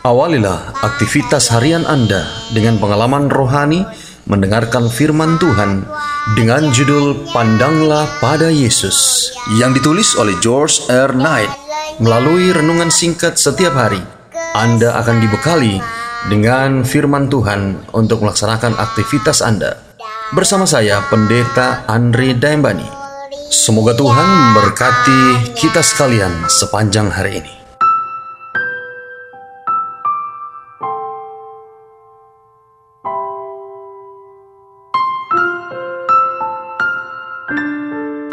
Awalilah aktivitas harian Anda dengan pengalaman rohani mendengarkan firman Tuhan dengan judul Pandanglah pada Yesus yang ditulis oleh George R. Knight melalui renungan singkat setiap hari. Anda akan dibekali dengan firman Tuhan untuk melaksanakan aktivitas Anda. Bersama saya, Pendeta Andre Daimbani. Semoga Tuhan memberkati kita sekalian sepanjang hari ini.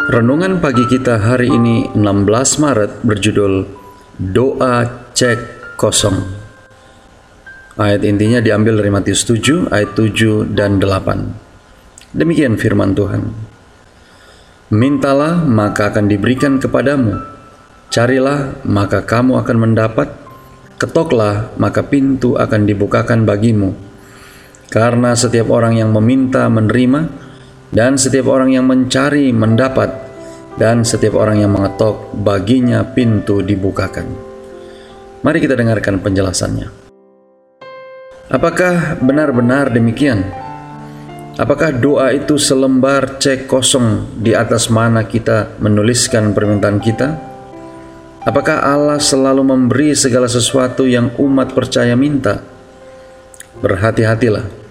Renungan pagi kita hari ini 16 Maret berjudul Doa Cek Kosong. Ayat intinya diambil dari Matius 7 ayat 7 dan 8. Demikian firman Tuhan. Mintalah maka akan diberikan kepadamu. Carilah maka kamu akan mendapat. Ketoklah maka pintu akan dibukakan bagimu. Karena setiap orang yang meminta menerima, dan setiap orang yang mencari mendapat, dan setiap orang yang mengetok baginya pintu dibukakan. Mari kita dengarkan penjelasannya. Apakah benar-benar demikian? Apakah doa itu selembar cek kosong di atas mana kita menuliskan permintaan kita? Apakah Allah selalu memberi segala sesuatu yang umat percaya minta? Berhati-hatilah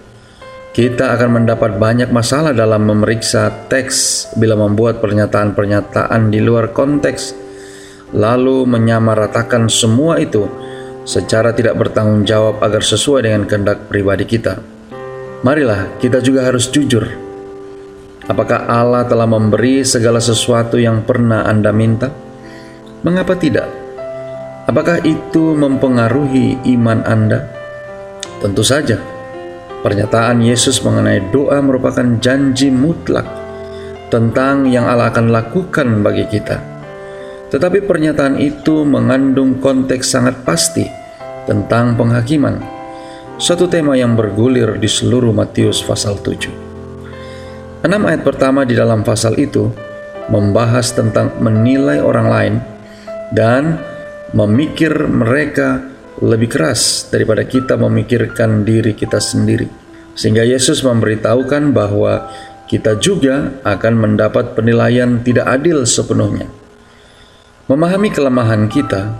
kita akan mendapat banyak masalah dalam memeriksa teks bila membuat pernyataan-pernyataan di luar konteks, lalu menyamaratakan semua itu secara tidak bertanggung jawab agar sesuai dengan kehendak pribadi kita. Marilah kita juga harus jujur. Apakah Allah telah memberi segala sesuatu yang pernah Anda minta? Mengapa tidak? Apakah itu mempengaruhi iman Anda? Tentu saja Pernyataan Yesus mengenai doa merupakan janji mutlak tentang yang Allah akan lakukan bagi kita. Tetapi pernyataan itu mengandung konteks sangat pasti tentang penghakiman. Satu tema yang bergulir di seluruh Matius pasal 7. Enam ayat pertama di dalam pasal itu membahas tentang menilai orang lain dan memikir mereka lebih keras daripada kita memikirkan diri kita sendiri. Sehingga Yesus memberitahukan bahwa kita juga akan mendapat penilaian tidak adil sepenuhnya. Memahami kelemahan kita,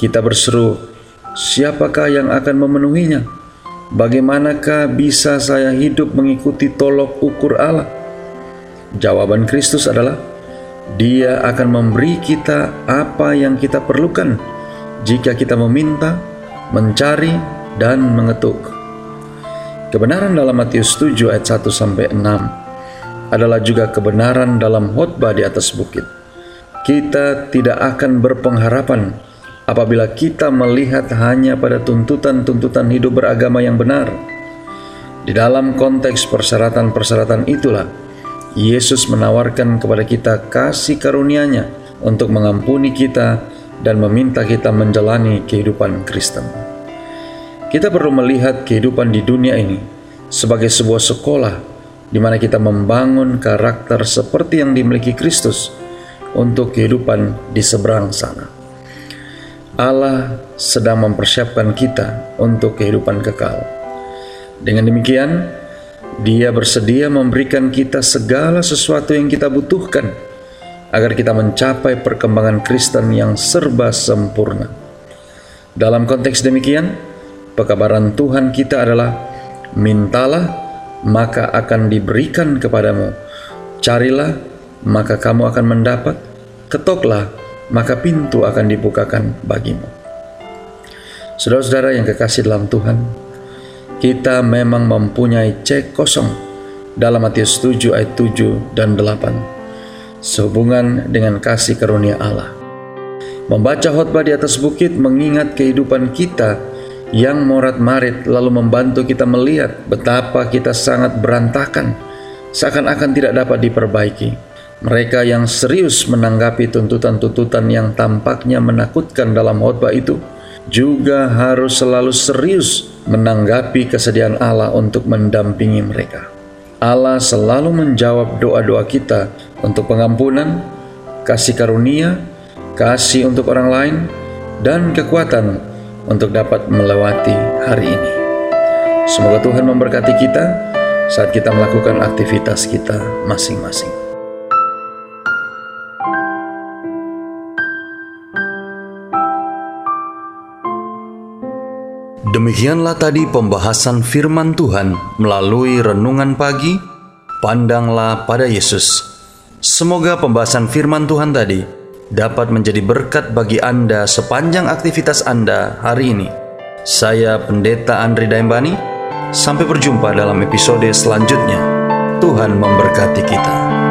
kita berseru, siapakah yang akan memenuhinya? Bagaimanakah bisa saya hidup mengikuti tolok ukur Allah? Jawaban Kristus adalah, Dia akan memberi kita apa yang kita perlukan jika kita meminta, mencari, dan mengetuk. Kebenaran dalam Matius 7 ayat 1 sampai 6 adalah juga kebenaran dalam khotbah di atas bukit. Kita tidak akan berpengharapan apabila kita melihat hanya pada tuntutan-tuntutan hidup beragama yang benar. Di dalam konteks persyaratan-persyaratan itulah Yesus menawarkan kepada kita kasih karunia-Nya untuk mengampuni kita dan meminta kita menjalani kehidupan Kristen. Kita perlu melihat kehidupan di dunia ini sebagai sebuah sekolah di mana kita membangun karakter seperti yang dimiliki Kristus untuk kehidupan di seberang sana. Allah sedang mempersiapkan kita untuk kehidupan kekal. Dengan demikian, Dia bersedia memberikan kita segala sesuatu yang kita butuhkan agar kita mencapai perkembangan Kristen yang serba sempurna. Dalam konteks demikian, pekabaran Tuhan kita adalah mintalah maka akan diberikan kepadamu. Carilah maka kamu akan mendapat. Ketoklah maka pintu akan dibukakan bagimu. Saudara-saudara yang kekasih dalam Tuhan, kita memang mempunyai cek kosong dalam Matius 7 ayat 7 dan 8 sehubungan dengan kasih karunia Allah. Membaca khotbah di atas bukit mengingat kehidupan kita yang morat-marit lalu membantu kita melihat betapa kita sangat berantakan, seakan-akan tidak dapat diperbaiki. Mereka yang serius menanggapi tuntutan-tuntutan yang tampaknya menakutkan dalam khotbah itu juga harus selalu serius menanggapi kesediaan Allah untuk mendampingi mereka. Allah selalu menjawab doa-doa kita untuk pengampunan, kasih karunia, kasih untuk orang lain, dan kekuatan untuk dapat melewati hari ini. Semoga Tuhan memberkati kita saat kita melakukan aktivitas kita masing-masing. Demikianlah tadi pembahasan firman Tuhan melalui renungan pagi, pandanglah pada Yesus. Semoga pembahasan firman Tuhan tadi dapat menjadi berkat bagi Anda sepanjang aktivitas Anda hari ini. Saya Pendeta Andri Daimbani, sampai berjumpa dalam episode selanjutnya. Tuhan memberkati kita.